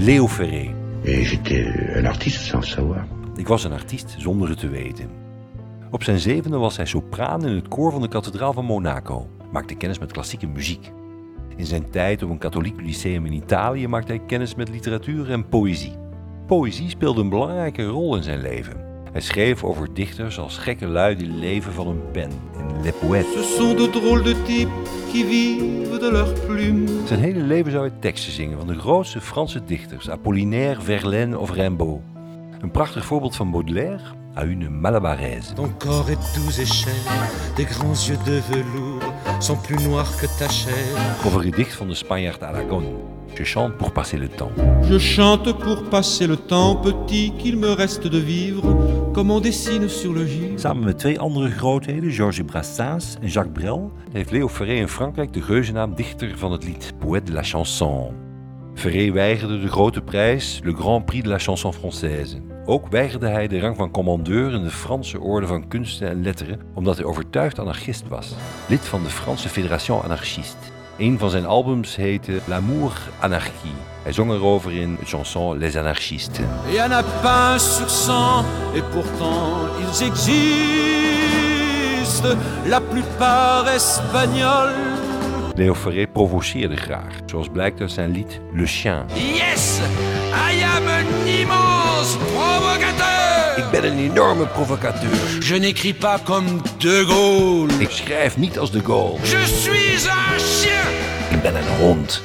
Leo Ferré. Et j'étais un artiste sans le savoir. Ik was een artiest zonder het te weten. Op zijn zevende was hij sopraan in het koor van de kathedraal van Monaco. Maakte kennis met klassieke muziek. In zijn tijd op een katholiek lyceum in Italië maakte hij kennis met literatuur en poëzie. Poëzie speelde een belangrijke rol in zijn leven. Hij schreef over dichters als gekke lui die leven van een pen in Le Poète. Ce sont de drôles de types qui vivent de leur plume. Zijn hele leven zou hij teksten zingen van de grootste Franse dichters, Apollinaire, Verlaine of Rimbaud. Een prachtig voorbeeld van Baudelaire, à une malabaraise. Ton corps est doux et cher, tes grands yeux de velours sont plus noirs que ta chair. Of een gedicht van de Spanjaard Aragon. Je chante pour passer le temps. Je chante pour passer le temps petit qu'il me reste de vivre, comme on dessine sur le givre. Samen met twee andere grootheden, Georges Brassens en Jacques Brel, heeft Léo Ferré in Frankrijk de geuzennaam dichter van het lied, poète de la chanson. Ferré weigerde de grote prijs, le Grand Prix de la chanson française. Ook weigerde hij de rang van commandeur in de Franse Orde van Kunsten en Letteren, omdat hij overtuigd anarchist was. Lid van de Franse Fédération Anarchiste. Een van zijn albums heette L'amour anarchie. Hij zong erover in de chanson Les Anarchistes. Il y en a pas sur cent, et pourtant ils existent, la plupart espagnols. Leo Ferré provoceerde graag, zoals blijkt uit zijn lied Le Chien. Yes, I am an immense provocateur. Ik ben een enorme provocateur. Je n'écris pas comme De Gaulle. Ik schrijf niet als de Gaulle. Je suis un chien. Ik ben een hond.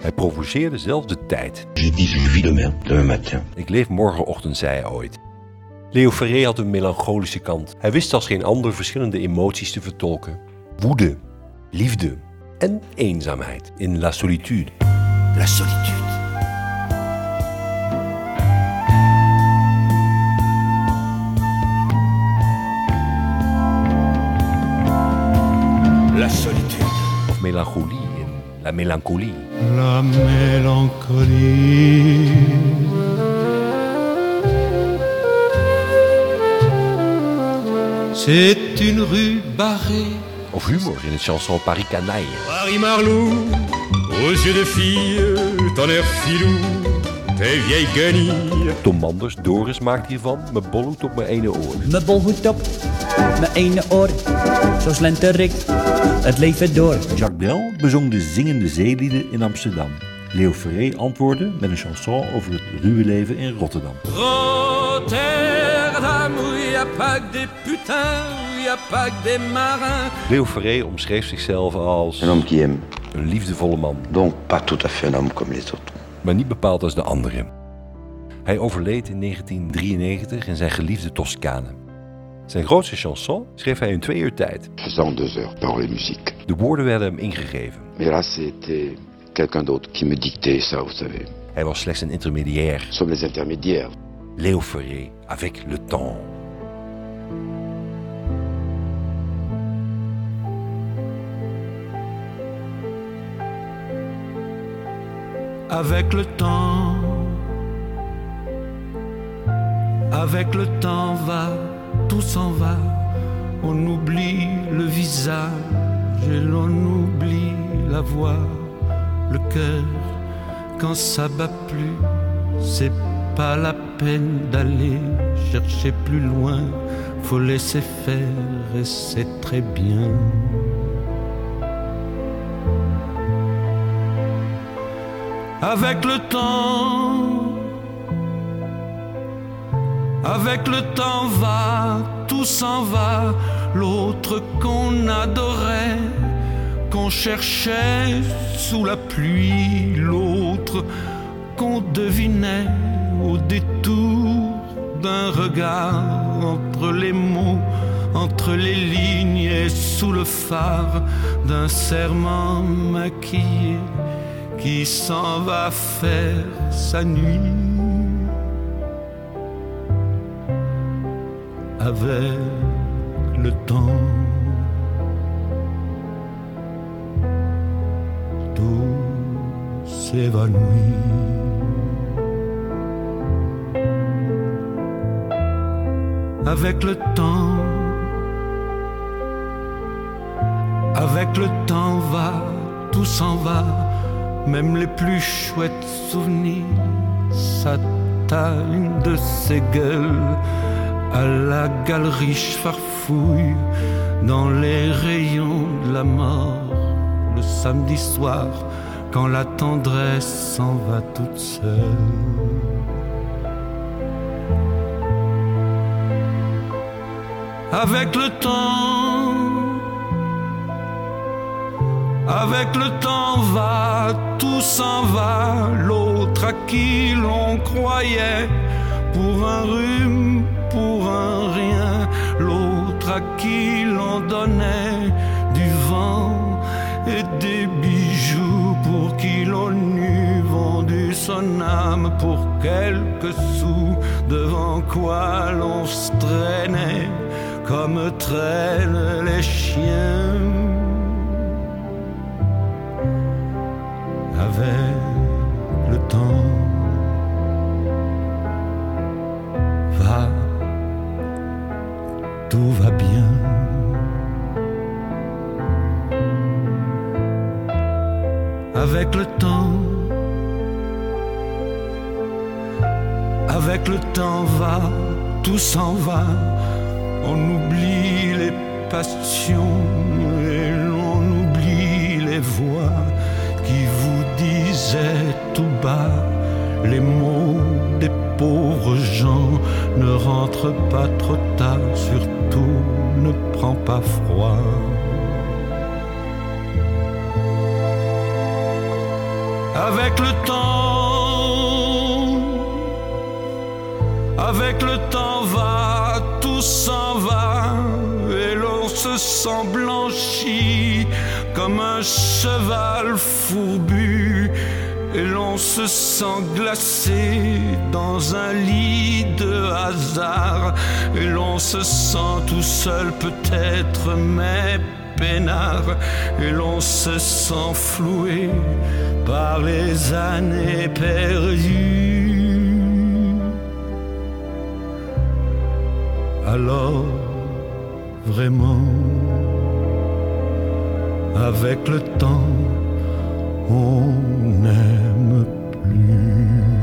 Hij provoceerde zelfs de tijd. Je vis demain, demain matin. Ik leef morgenochtend, zei hij ooit. Leo Ferré had een melancholische kant. Hij wist als geen ander verschillende emoties te vertolken. Woede, liefde en eenzaamheid in La Solitude. La solitude. La solitude. Of melancholie in La Mélancolie. La mélancolie. C'est une rue barrée. Of humor in het chanson Paris Canaille. Paris Marlou, aux yeux de fille, ton air filou, tes vieilles guenilles. Tom Manders, Doris maakt hiervan mijn bolhoed op mijn ene oor. Mijn bolhoed op, mijn ene oor, zo slenterik het leven door. Jacques Brel bezong de zingende zeelieden in Amsterdam. Leo Ferré antwoordde met een chanson over het ruwe leven in Rotterdam. Rotterdam, où y a pas que des putains, où y a pas que des marins. Leo Ferré omschreef zichzelf als Un homme qui aime. een liefdevolle man, Donc pas tout à fait un homme comme les autres. maar niet bepaald als de anderen. Hij overleed in 1993 in zijn geliefde Toscane. Zijn grootste chanson schreef hij in twee uur tijd. faisant deux heures, paroles et musique. De woorden werden hem ingegeven. Mais là, c'était quelqu'un d'autre qui me dictait ça, vous savez. Hij was slechts een intermediair. Nous sommes les intermédiaires. Léo Ferré, avec le temps. Avec le temps, avec le temps va, s'en va. On oublie le visage et l'on oublie la voix, le cœur. Quand ça bat plus, c'est pas la peine d'aller chercher plus loin. Faut laisser faire et c'est très bien. Avec le temps, avec le temps va, tout s'en va. L'autre qu'on adorait, qu'on cherchait sous la pluie, l'autre qu'on devinait au détour d'un regard entre les mots, entre les lignes et sous le phare d'un serment maquillé qui s'en va faire sa nuit avec le temps. Tout s'évanouit. Avec le temps, avec le temps va, tout s'en va même les plus chouettes souvenirs s'atteignent de ses gueules à la galerie farfouille dans les rayons de la mort le samedi soir quand la tendresse s'en va toute seule. Avec le temps, avec le temps va, tout s'en va, l'autre à qui l'on croyait pour un rhume, qui l'on donnait du vent et des bijoux pour qui l'on eût vendu son âme pour quelques sous, devant quoi l'on se traînait comme traînent les chiens. Avec le temps, tout va bien. Avec le temps, avec le temps va, tout s'en va on oublie les passions et l'on oublie les voix qui vous disaient tout bas les mots des pauvres gens. Ne rentre pas trop tard, surtout ne prends pas froid. Avec le temps, avec le temps va s'en va et l'on se sent blanchi comme un cheval fourbu et l'on se sent glacé dans un lit de hasard. Et l'on se sent tout seul peut-être mais peinard. Et l'on se sent floué par les années perdues. Alors vraiment avec le temps on n'aime plus.